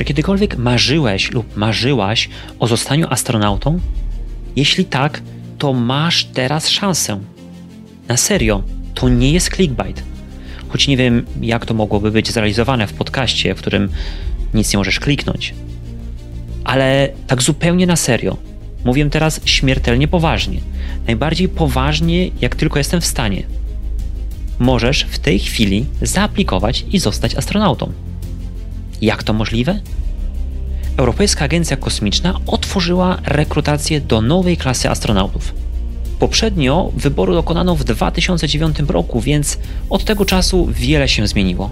Czy kiedykolwiek marzyłeś lub marzyłaś o zostaniu astronautą? Jeśli tak, to masz teraz szansę. Na serio, to nie jest clickbait. Choć nie wiem, jak to mogłoby być zrealizowane w podcaście, w którym nic nie możesz kliknąć. Ale tak zupełnie na serio. Mówię teraz śmiertelnie poważnie. Najbardziej poważnie, jak tylko jestem w stanie. Możesz w tej chwili zaaplikować i zostać astronautą. Jak to możliwe? Europejska Agencja Kosmiczna otworzyła rekrutację do nowej klasy astronautów. Poprzednio wyboru dokonano w 2009 roku, więc od tego czasu wiele się zmieniło.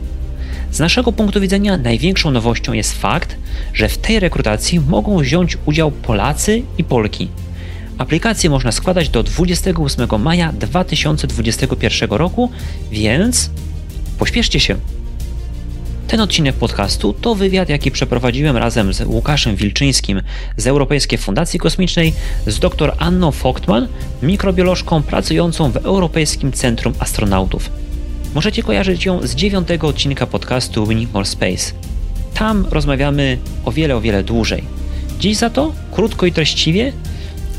Z naszego punktu widzenia największą nowością jest fakt, że w tej rekrutacji mogą wziąć udział Polacy i Polki. Aplikację można składać do 28 maja 2021 roku, więc pośpieszcie się. Ten odcinek podcastu to wywiad, jaki przeprowadziłem razem z Łukaszem Wilczyńskim z Europejskiej Fundacji Kosmicznej, z dr Anną Fogtman, mikrobiolożką pracującą w Europejskim Centrum Astronautów. Możecie kojarzyć ją z dziewiątego odcinka podcastu Winning More Space. Tam rozmawiamy o wiele, o wiele dłużej. Dziś za to, krótko i treściwie,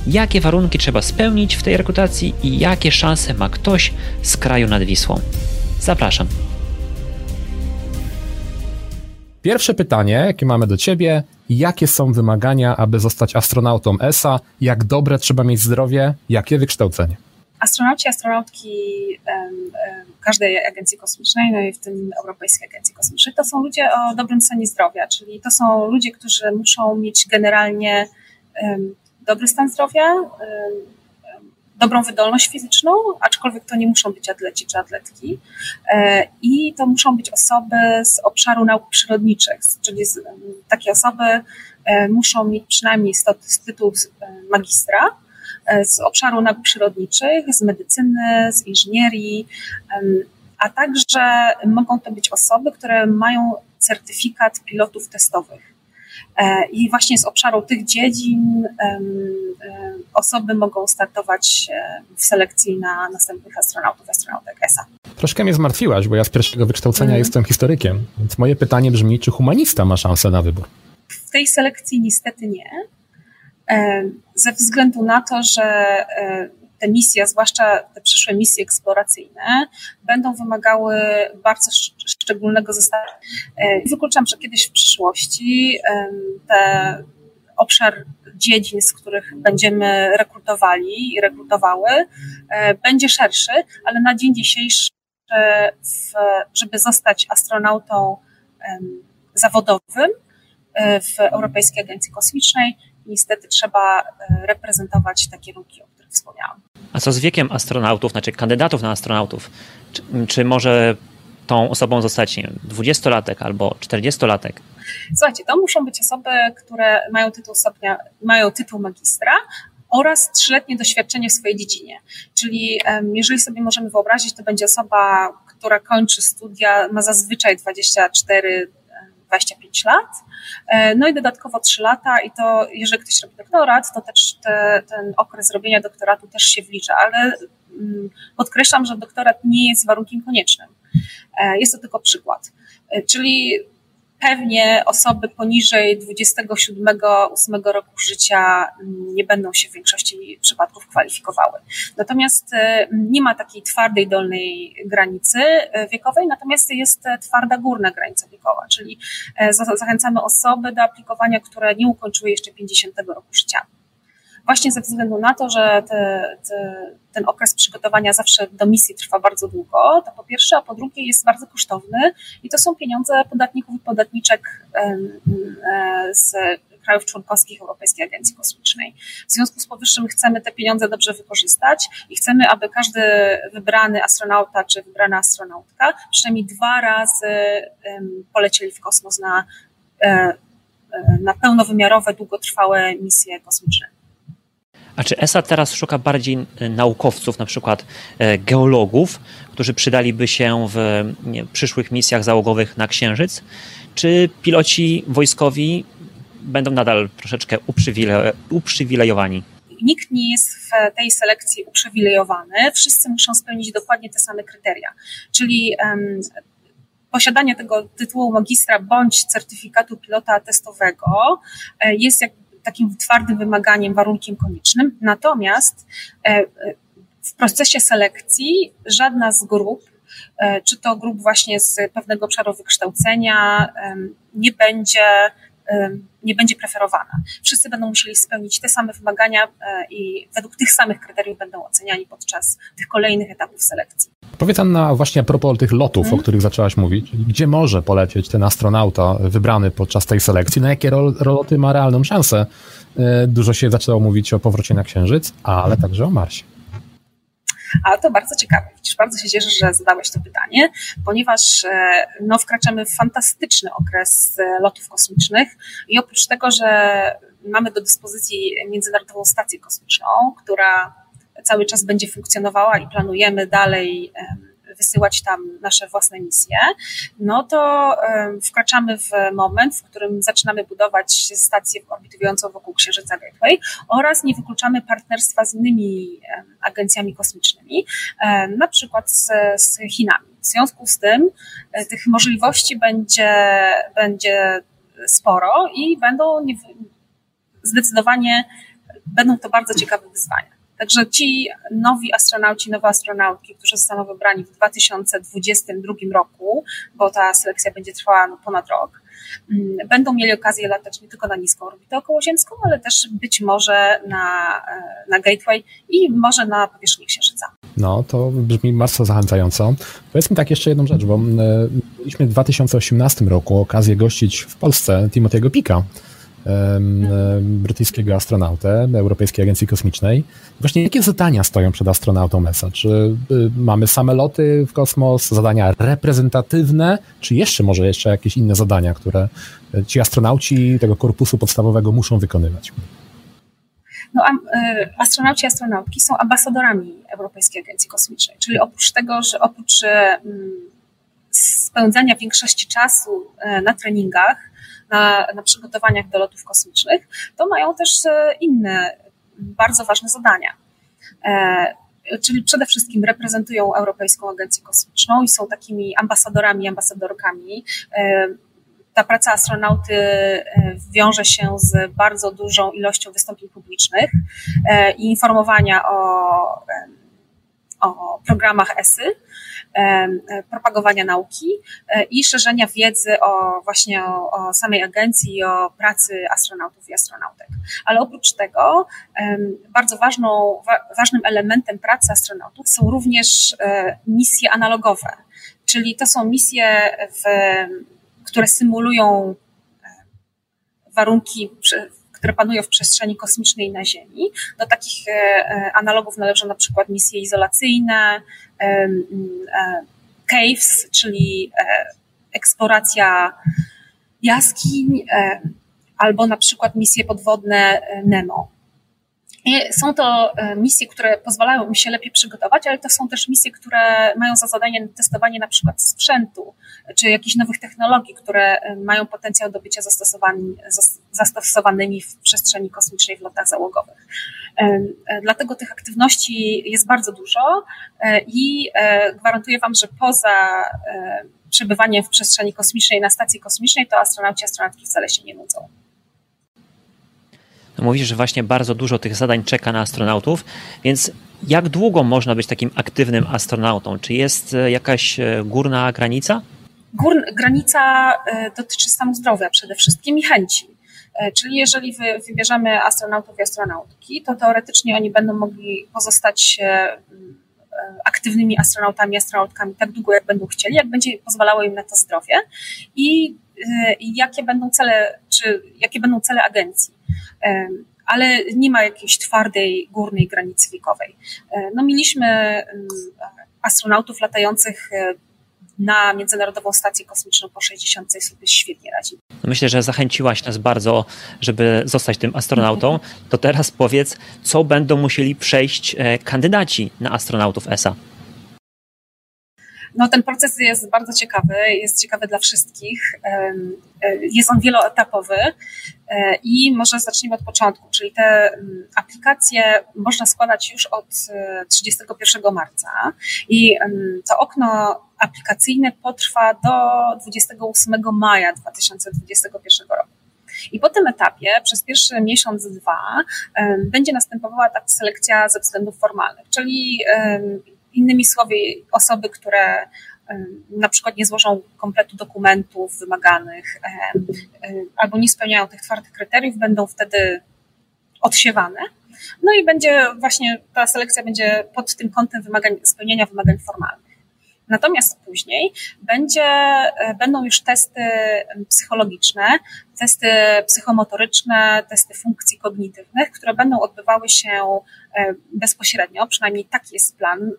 jakie warunki trzeba spełnić w tej rekrutacji i jakie szanse ma ktoś z kraju nad Wisłą. Zapraszam. Pierwsze pytanie, jakie mamy do Ciebie, jakie są wymagania, aby zostać astronautą ESA? Jak dobre trzeba mieć zdrowie? Jakie wykształcenie? Astronauci, astronautki każdej agencji kosmicznej, no i w tym Europejskiej Agencji Kosmicznej, to są ludzie o dobrym stanie zdrowia, czyli to są ludzie, którzy muszą mieć generalnie dobry stan zdrowia, dobrą wydolność fizyczną, aczkolwiek to nie muszą być atleci czy atletki. E, I to muszą być osoby z obszaru nauk przyrodniczych, czyli takie osoby e, muszą mieć przynajmniej tytuł magistra e, z obszaru nauk przyrodniczych, z medycyny, z inżynierii, a także mogą to być osoby, które mają certyfikat pilotów testowych. E, I właśnie z obszaru tych dziedzin osoby mogą startować e, w selekcji na następnych astronautów, astronautek ESA. Troszkę mnie zmartwiłaś, bo ja z pierwszego wykształcenia mm. jestem historykiem, więc moje pytanie brzmi, czy humanista ma szansę na wybór? W tej selekcji niestety nie, e, ze względu na to, że te misje, zwłaszcza te przyszłe misje eksploracyjne, będą wymagały bardzo szczególnego zestawienia. E, wykluczam, że kiedyś w przyszłości te obszar dziedzin, z których będziemy rekrutowali i rekrutowały, e, będzie szerszy, ale na dzień dzisiejszy, żeby zostać astronautą zawodowym e, w Europejskiej Agencji Kosmicznej, niestety trzeba reprezentować takie kierunki, o których wspomniałam. A co z wiekiem astronautów, znaczy kandydatów na astronautów? Czy, czy może tą osobą zostać, nie wiem, 20-latek albo 40-latek? Słuchajcie, to muszą być osoby, które mają tytuł stopnia, mają tytuł magistra, oraz trzyletnie doświadczenie w swojej dziedzinie. Czyli jeżeli sobie możemy wyobrazić, to będzie osoba, która kończy studia, ma zazwyczaj 24 25 lat, e, no i dodatkowo 3 lata i to, jeżeli ktoś robi doktorat, to też te, ten okres robienia doktoratu też się wlicza, ale mm, podkreślam, że doktorat nie jest warunkiem koniecznym. E, jest to tylko przykład. E, czyli pewnie osoby poniżej 27-8 roku życia nie będą się w większości przypadków kwalifikowały. Natomiast e, nie ma takiej twardej dolnej granicy wiekowej, natomiast jest twarda górna granica wiekowa, czyli zachęcamy osoby do aplikowania, które nie ukończyły jeszcze 50 roku życia właśnie ze względu na to, że te, te, ten okres przygotowania zawsze do misji trwa bardzo długo, to po pierwsze, a po drugie jest bardzo kosztowny i to są pieniądze podatników i podatniczek e, z krajów członkowskich Europejskiej Agencji Kosmicznej. W związku z powyższym chcemy te pieniądze dobrze wykorzystać i chcemy, aby każdy wybrany astronauta czy wybrana astronautka przynajmniej dwa razy polecieli w kosmos na, e, e, na pełnowymiarowe, długotrwałe misje kosmiczne. A czy ESA teraz szuka bardziej e, naukowców, na przykład e, geologów, którzy przydaliby się w przyszłych misjach załogowych na Księżyc? Czy piloci wojskowi będą nadal troszeczkę uprzywile uprzywilejowani? Nikt nie jest w tej selekcji uprzywilejowany. Wszyscy muszą spełnić dokładnie te same kryteria. Czyli um, posiadanie tego tytułu magistra bądź certyfikatu pilota testowego jest jak takim twardym wymaganiem, warunkiem koniecznym. Natomiast w procesie selekcji żadna z grup, czy to grup właśnie z pewnego obszaru wykształcenia, nie będzie nie będzie preferowana. Wszyscy będą musieli spełnić te same wymagania e, i według tych samych kryteriów będą oceniani podczas tych kolejnych etapów selekcji. Powiedz Anna właśnie a propos tych lotów, hmm. o których zaczęłaś mówić, gdzie może polecieć ten astronauta wybrany podczas tej selekcji, na jakie loty ma realną szansę? E, dużo się zaczęło mówić o powrocie na Księżyc, ale także o Marsie. A to bardzo ciekawe. Widzisz, bardzo się cieszę, że zadałeś to pytanie, ponieważ e, no, wkraczamy w fantastyczny okres e, lotów kosmicznych i oprócz tego, że mamy do dyspozycji Międzynarodową Stację Kosmiczną, która cały czas będzie funkcjonowała i planujemy dalej wysyłać tam nasze własne misje, no to wkraczamy w moment, w którym zaczynamy budować stację orbitującą wokół Księżyca Gateway oraz nie wykluczamy partnerstwa z innymi agencjami kosmicznymi, na przykład z, z Chinami. W związku z tym e, tych możliwości będzie, będzie sporo i będą nie, zdecydowanie będą to bardzo ciekawe wyzwania. Także ci nowi astronauci, nowe astronautki, którzy zostaną wybrani w 2022 roku, bo ta selekcja będzie trwała no, ponad rok, mm, będą mieli okazję latać nie tylko na niską orbitę okołoziemską, ale też być może na, e, na Gateway i może na powierzchni Księżyca. No, to brzmi bardzo zachęcająco. Powiedzmy tak jeszcze jedną rzecz, bo e, mieliśmy w 2018 roku okazję gościć w Polsce Timothy'ego Pika, brytyjskiego astronautę Europejskiej Agencji Kosmicznej. Właśnie jakie zadania stoją przed astronautą ESA? Czy y, mamy same loty w kosmos, zadania reprezentatywne, czy jeszcze może jeszcze jakieś inne zadania, które ci astronauci tego korpusu podstawowego muszą wykonywać? No, y, astronauci i astronautki są ambasadorami Europejskiej Agencji Kosmicznej, czyli oprócz tego, że oprócz spędzania większości czasu y, na treningach, na, na przygotowaniach do lotów kosmicznych, to mają też e, inne bardzo ważne zadania. E, czyli przede wszystkim reprezentują Europejską Agencję Kosmiczną i są takimi ambasadorami, ambasadorkami. E, ta praca astronauty wiąże się z bardzo dużą ilością wystąpień publicznych i informowania o, o programach ESY propagowania nauki e, i szerzenia wiedzy o właśnie o, o samej agencji i o pracy astronautów i astronautek. Ale oprócz tego bardzo ważną, ważnym elementem pracy astronautów są również e, misje analogowe, czyli to są misje, w, które symulują e, warunki które panują w przestrzeni kosmicznej na Ziemi. Do takich analogów należą na przykład misje izolacyjne, caves, czyli e, eksploracja jaskiń, e, albo na przykład misje podwodne e, Są to misje, które pozwalają im się lepiej przygotować, ale to są też misje, które mają za zadanie testowanie na przykład sprzętu, czy jakichś nowych technologii, które mają potencjał do bycia zastosowanymi w przestrzeni kosmicznej w lotach załogowych. Dlatego tych aktywności jest bardzo dużo i gwarantuję Wam, że poza przebywaniem w przestrzeni kosmicznej na stacji kosmicznej, to astronauci i astronautki wcale się nie nudzą. Mówisz, że właśnie bardzo dużo tych zadań czeka na astronautów, więc jak długo można być takim aktywnym astronautą? Czy jest e, jakaś e, górna granica? Gór, granica e, dotyczy stanu zdrowia przede wszystkim i chęci. Czyli jeżeli wy, wybierzemy astronautów i astronautki, to teoretycznie oni będą mogli pozostać aktywnymi astronautami, astronautkami tak długo, jak będą chcieli, jak będzie pozwalało im na to zdrowie i, i jakie będą cele, czy jakie będą cele agencji ale nie ma jakiejś twardej górnej granicy wiekowej. No, mieliśmy astronautów latających e, na Międzynarodową Stację Kosmiczną po 60 sobie świetnie radzi. Myślę, że zachęciłaś nas bardzo, żeby zostać tym astronautą. To teraz powiedz, co będą musieli przejść e, kandydaci na astronautów ESA? No, ten proces jest bardzo ciekawy, jest ciekawy dla wszystkich. E, jest on wieloetapowy i może zacznijmy od początku, czyli te mm, aplikacje można składać już od 31 e, marca i to okno aplikacyjne potrwa do 28 maja 2021 roku. I po tym etapie przez pierwszy miesiąc, dwa będzie następowała ta selekcja ze względów formalnych, czyli innymi słowy osoby, które na przykład nie złożą kompletu dokumentów wymaganych albo nie spełniają tych twardych kryteriów, będą wtedy odsiewane. No i będzie właśnie ta selekcja będzie pod tym kątem wymagań, spełnienia wymagań formalnych. Natomiast później będzie, e, będą już testy psychologiczne, testy psychomotoryczne, testy funkcji kognitywnych, które będą odbywały się e, bezpośrednio, przynajmniej taki jest plan.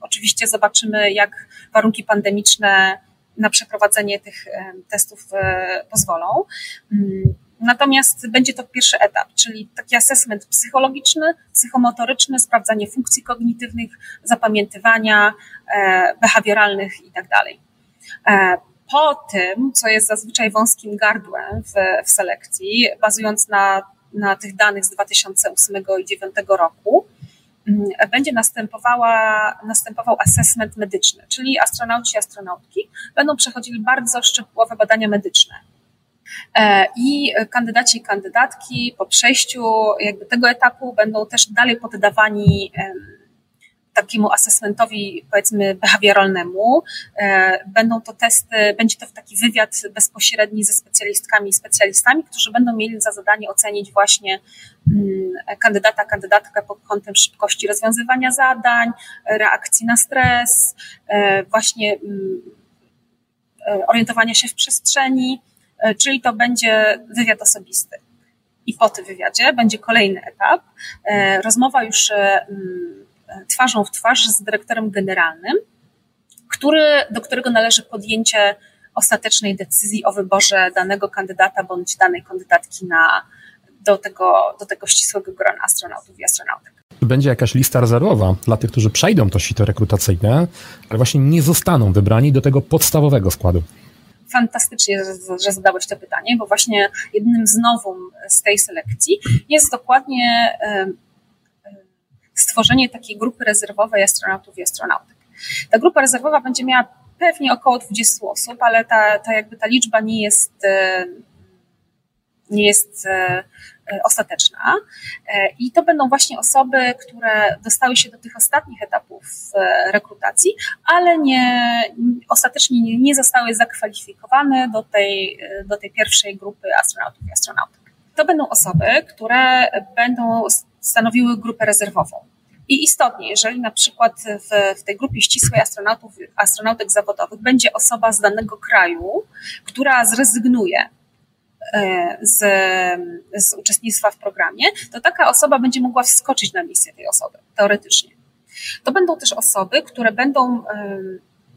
Oczywiście zobaczymy, jak warunki pandemiczne na przeprowadzenie tych testów e, pozwolą. Mm, Natomiast będzie to pierwszy etap, czyli taki assessment psychologiczny, psychomotoryczny, sprawdzanie funkcji kognitywnych, zapamiętywania, e, behawioralnych itd. Po tym, co jest zazwyczaj wąskim gardłem w, w selekcji, bazując na, na tych danych z 2008 i 2009 roku, mm, będzie następowała, następował assessment medyczny, czyli astronauci i astronautki będą przechodzili bardzo szczegółowe badania medyczne. E, I kandydaci i kandydatki po przejściu jakby tego etapu będą też dalej poddawani takiemu assessmentowi, powiedzmy, behawioralnemu. E, będą to testy, będzie to taki wywiad bezpośredni ze specjalistkami i specjalistami, którzy będą mieli za zadanie ocenić właśnie mm, kandydata, kandydatkę pod kątem szybkości rozwiązywania zadań, reakcji na stres, e, właśnie mm, orientowania się w przestrzeni. E, czyli to będzie wywiad osobisty. I po tym wywiadzie będzie kolejny etap, e, rozmowa już e, twarzą w twarz z dyrektorem generalnym, który, do którego należy podjęcie ostatecznej decyzji o wyborze danego kandydata bądź danej kandydatki na, do, tego, do tego ścisłego grona astronautów i astronautek. Będzie jakaś lista rezerwowa dla tych, którzy przejdą to sito rekrutacyjne, ale właśnie nie zostaną wybrani do tego podstawowego składu fantastycznie, że zadałeś to pytanie, bo właśnie jednym z nowum z tej selekcji jest dokładnie stworzenie takiej grupy rezerwowej astronautów i astronautek. Ta grupa rezerwowa będzie miała pewnie około 20 osób, ale ta, ta jakby ta liczba nie jest nie jest e, e, ostateczna. E, I to będą właśnie osoby, które dostały się do tych ostatnich etapów rekrutacji, ale nie, ostatecznie nie zostały zakwalifikowane do tej, do tej pierwszej grupy astronautów i astronautek. To będą osoby, które będą stanowiły grupę rezerwową. I istotnie, jeżeli na przykład w, w tej grupie ścisłej astronautów, astronautek zawodowych będzie osoba z danego kraju, która zrezygnuje E, z, z uczestnictwa w programie, to taka osoba będzie mogła wskoczyć na misję tej osoby, teoretycznie. To będą też osoby, które będą,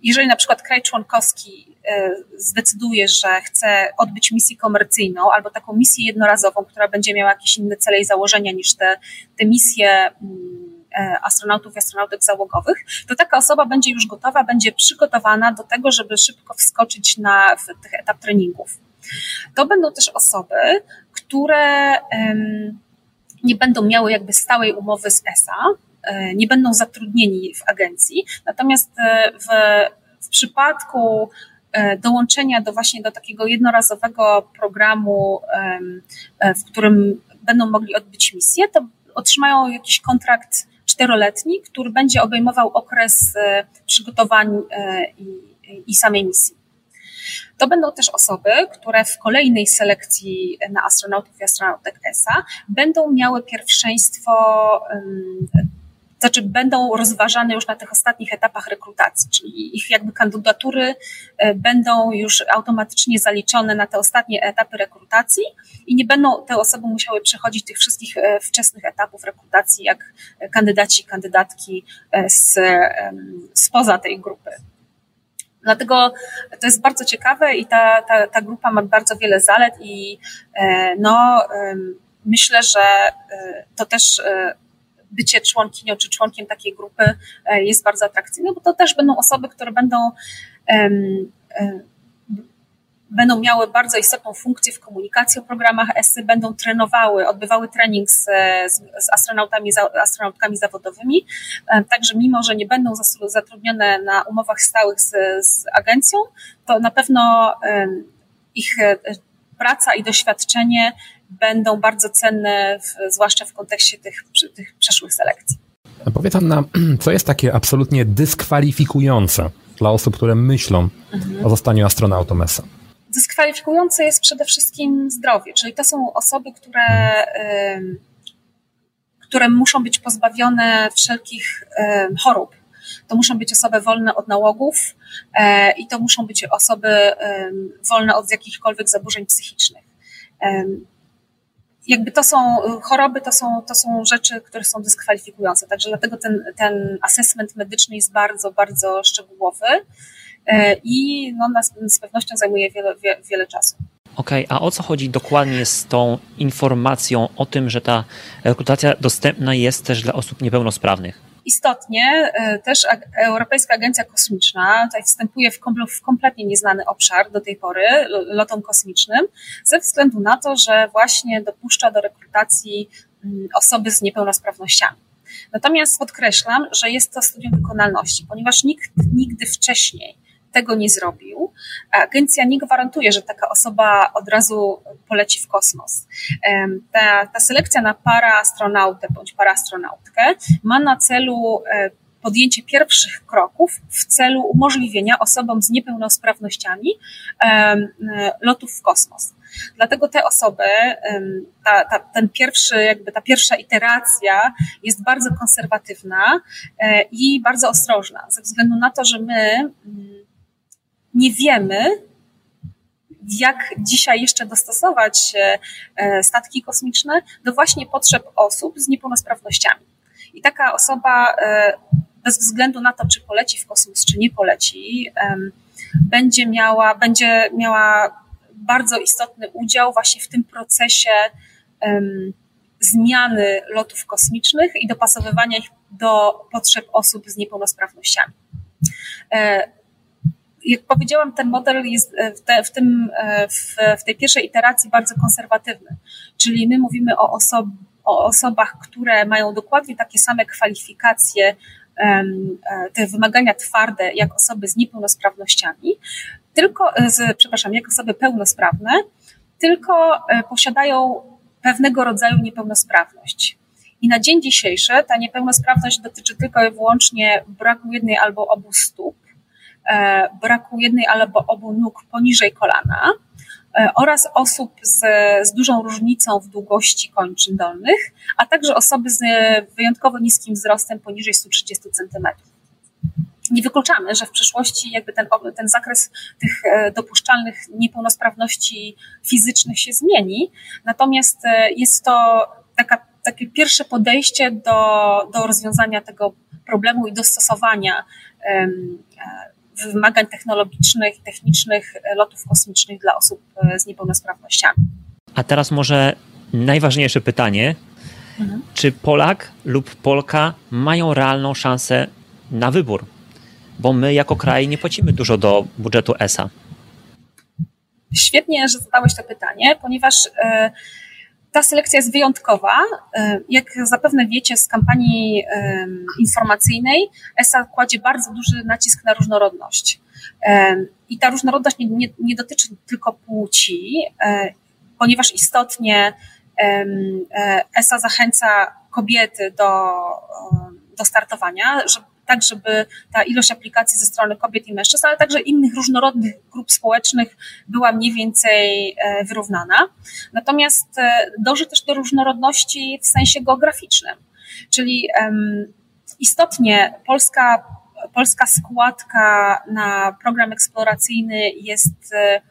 jeżeli na przykład kraj członkowski e, zdecyduje, że chce odbyć misję komercyjną albo taką misję jednorazową, która będzie miała jakieś inne cele i założenia niż te, te misje mm, e, astronautów i astronautek załogowych, to taka osoba będzie już gotowa, będzie przygotowana do tego, żeby szybko wskoczyć na tych etap treningów. To będą też osoby, które nie będą miały jakby stałej umowy z ESA, nie będą zatrudnieni w agencji, natomiast e, w, w przypadku e, dołączenia do właśnie do takiego jednorazowego programu, w którym będą mogli odbyć misję, to otrzymają jakiś kontrakt czteroletni, który będzie obejmował okres przygotowań i, i samej misji. To będą też osoby, które w kolejnej selekcji na astronautów i astronautek ESA będą miały pierwszeństwo znaczy będą rozważane już na tych ostatnich etapach rekrutacji, czyli ich jakby kandydatury e, będą już automatycznie zaliczone na te ostatnie etapy rekrutacji i nie będą te osoby musiały przechodzić tych wszystkich e, wczesnych etapów rekrutacji, jak kandydaci, kandydatki e, z, spoza tej grupy. Dlatego to jest bardzo ciekawe i ta, ta, ta grupa ma bardzo wiele zalet i no, myślę, że to też bycie członkinią czy członkiem takiej grupy jest bardzo atrakcyjne, bo to też będą osoby, które będą będą miały bardzo istotną funkcję w komunikacji o programach ESY, będą trenowały, odbywały trening z, z astronautami, astronautkami zawodowymi. Także mimo, że nie będą zatrudnione na umowach stałych z, z agencją, to na pewno ich praca i doświadczenie będą bardzo cenne, w, zwłaszcza w kontekście tych, tych przeszłych selekcji. Powiedz Anna, co jest takie absolutnie dyskwalifikujące dla osób, które myślą mhm. o zostaniu astronautą ESA? Dyskwalifikujące jest przede wszystkim zdrowie, czyli to są osoby, które, które muszą być pozbawione wszelkich chorób. To muszą być osoby wolne od nałogów e, i to muszą być osoby wolne od jakichkolwiek zaburzeń psychicznych jakby to są choroby, to są, to są rzeczy, które są dyskwalifikujące. Także dlatego ten, ten assessment medyczny jest bardzo, bardzo szczegółowy e, i no, nas, z pewnością zajmuje wiele, wiele czasu. Okej, okay, a o co chodzi dokładnie z tą informacją o tym, że ta rekrutacja dostępna jest też dla osób niepełnosprawnych? Istotnie e, też Europejska Agencja Kosmiczna tutaj wstępuje w, kompletnie nieznany obszar do tej pory, lotom kosmicznym, ze względu na to, że właśnie dopuszcza do rekrutacji mm, osoby z niepełnosprawnościami. Natomiast podkreślam, że jest to studium wykonalności, ponieważ nikt nigdy wcześniej tego nie zrobił, agencja nie gwarantuje, że taka osoba od razu poleci w kosmos. Ta, ta selekcja na paraastronautę bądź paraastronautkę ma na celu e, podjęcie pierwszych kroków w celu umożliwienia osobom z niepełnosprawnościami e, lotów w kosmos. Dlatego te osoby, ta, ta, ten pierwszy, jakby ta pierwsza iteracja jest bardzo konserwatywna e, i bardzo ostrożna, ze względu na to, że my mm, nie wiemy, jak dzisiaj jeszcze dostosować e, statki kosmiczne do właśnie potrzeb osób z niepełnosprawnościami. I taka osoba, e, bez względu na to, czy poleci w kosmos, czy nie poleci, będzie miała, będzie miała bardzo istotny udział właśnie w tym procesie zmiany lotów kosmicznych i dopasowywania ich do potrzeb osób z niepełnosprawnościami. Jak powiedziałam, ten model jest e, w, te, w tym, e, w, w, tej pierwszej iteracji bardzo konserwatywny. Czyli my mówimy o, osob, o osobach, które mają dokładnie takie same kwalifikacje, e, te wymagania twarde, jak osoby z niepełnosprawnościami, tylko, z, przepraszam, jak osoby pełnosprawne, tylko posiadają pewnego rodzaju niepełnosprawność. I na dzień dzisiejszy ta niepełnosprawność dotyczy tylko i wyłącznie braku jednej albo obu stóp, braku jednej albo obu nóg poniżej kolana e, oraz osób z, z dużą różnicą w długości kończyn dolnych, a także osoby z wyjątkowo niskim wzrostem poniżej 130 cm. Nie wykluczamy, że w przyszłości jakby ten, ten zakres tych e, dopuszczalnych niepełnosprawności fizycznych się zmieni, natomiast jest to taka, takie pierwsze podejście do, do rozwiązania tego problemu i dostosowania wymagań technologicznych technicznych lotów kosmicznych dla osób e, z niepełnosprawnościami. A teraz może najważniejsze pytanie. Mhm. Czy Polak lub Polka mają realną szansę na wybór? Bo my jako kraj nie płacimy dużo do budżetu ESA. Świetnie, że zadałeś to pytanie, ponieważ e, ta selekcja jest wyjątkowa. E, jak zapewne wiecie z kampanii informacyjnej, ESA kładzie bardzo duży nacisk na różnorodność. I ta różnorodność nie, nie, nie dotyczy tylko płci, e, ponieważ istotnie ESA zachęca kobiety do, do startowania, żeby tak żeby ta ilość aplikacji ze strony kobiet i mężczyzn, ale także innych różnorodnych grup społecznych była mniej więcej e, wyrównana. Natomiast e, dąży też do różnorodności w sensie geograficznym, czyli istotnie polska, polska składka na program eksploracyjny jest e,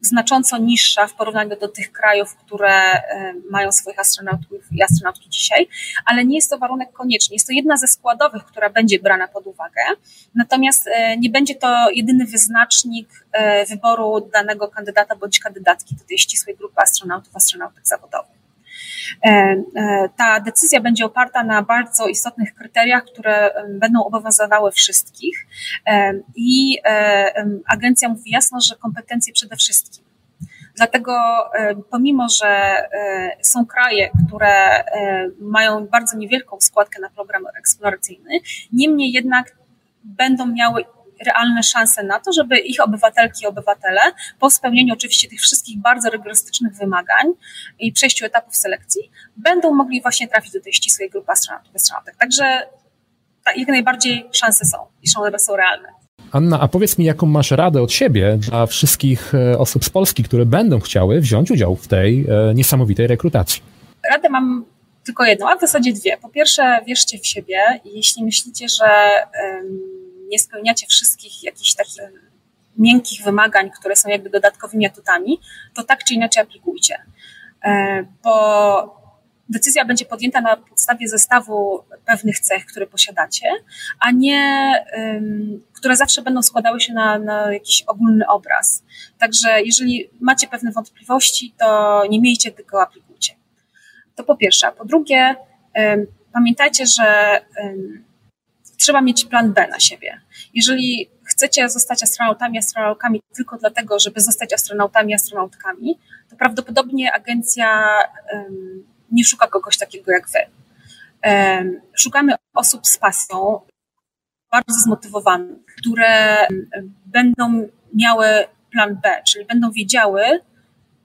znacząco niższa w porównaniu do tych krajów, które e, mają swoich astronautów i astronautki dzisiaj, ale nie jest to warunek konieczny. Jest to jedna ze składowych, która będzie brana pod uwagę, natomiast e, nie będzie to jedyny wyznacznik e, wyboru danego kandydata bądź kandydatki do tej ścisłej grupy astronautów, astronautek zawodowych. Ta decyzja będzie oparta na bardzo istotnych kryteriach, które będą obowiązywały wszystkich i agencja mówi jasno, że kompetencje przede wszystkim. Dlatego pomimo, że są kraje, które mają bardzo niewielką składkę na program eksploracyjny, niemniej jednak będą miały realne szanse na to, żeby ich obywatelki i obywatele po spełnieniu oczywiście tych wszystkich bardzo rygorystycznych wymagań i przejściu etapów selekcji będą mogli właśnie trafić do tej ścisłej grupy astronautów astronautek. Także jak najbardziej szanse są i szanse są realne. Anna, a powiedz mi, jaką masz radę od siebie dla wszystkich e, osób z Polski, które będą chciały wziąć udział w tej e, niesamowitej rekrutacji? Radę mam tylko jedną, a w zasadzie dwie. Po pierwsze, wierzcie w siebie i jeśli myślicie, że nie spełniacie wszystkich jakichś takich miękkich wymagań, które są jakby dodatkowymi atutami, to tak czy inaczej aplikujcie. E, bo decyzja będzie podjęta na podstawie zestawu pewnych cech, które posiadacie, a nie, które zawsze będą składały się na, na jakiś ogólny obraz. Także jeżeli macie pewne wątpliwości, to nie miejcie, tylko aplikujcie. To po pierwsze. Po drugie, pamiętajcie, że trzeba mieć plan B na siebie. Jeżeli chcecie zostać astronautami, astronautkami tylko dlatego, żeby zostać astronautami, astronautkami, to prawdopodobnie agencja um, nie szuka kogoś takiego jak wy. Um, szukamy osób z pasją, bardzo zmotywowanych, które będą miały plan B, czyli będą wiedziały,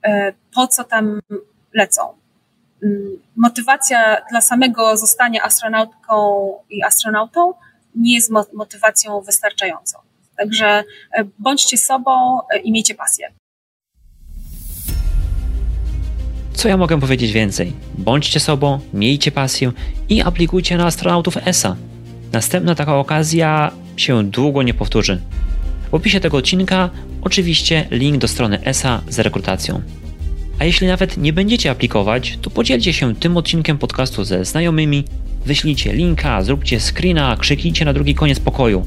e, po co tam lecą. Motywacja dla samego zostania astronautką i astronautą nie jest motywacją wystarczającą. Także e, bądźcie sobą e, i miejcie pasję. Co ja mogę powiedzieć więcej? Bądźcie sobą, miejcie pasję i aplikujcie na astronautów ESA. Następna taka okazja się długo nie powtórzy. W opisie tego odcinka oczywiście link do strony ESA z rekrutacją. A jeśli nawet nie będziecie aplikować, to podzielcie się tym odcinkiem podcastu ze znajomymi, wyślijcie linka, zróbcie screena, krzyknijcie na drugi koniec pokoju.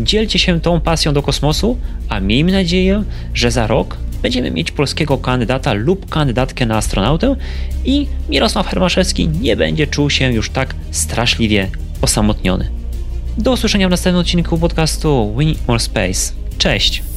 Dzielcie się tą pasją do kosmosu, a miejmy nadzieję, że za rok będziemy mieć polskiego kandydata lub kandydatkę na astronautę i Mirosław Hermaszewski nie będzie czuł się już tak straszliwie osamotniony. Do usłyszenia w następnym odcinku podcastu Need More Space. Cześć!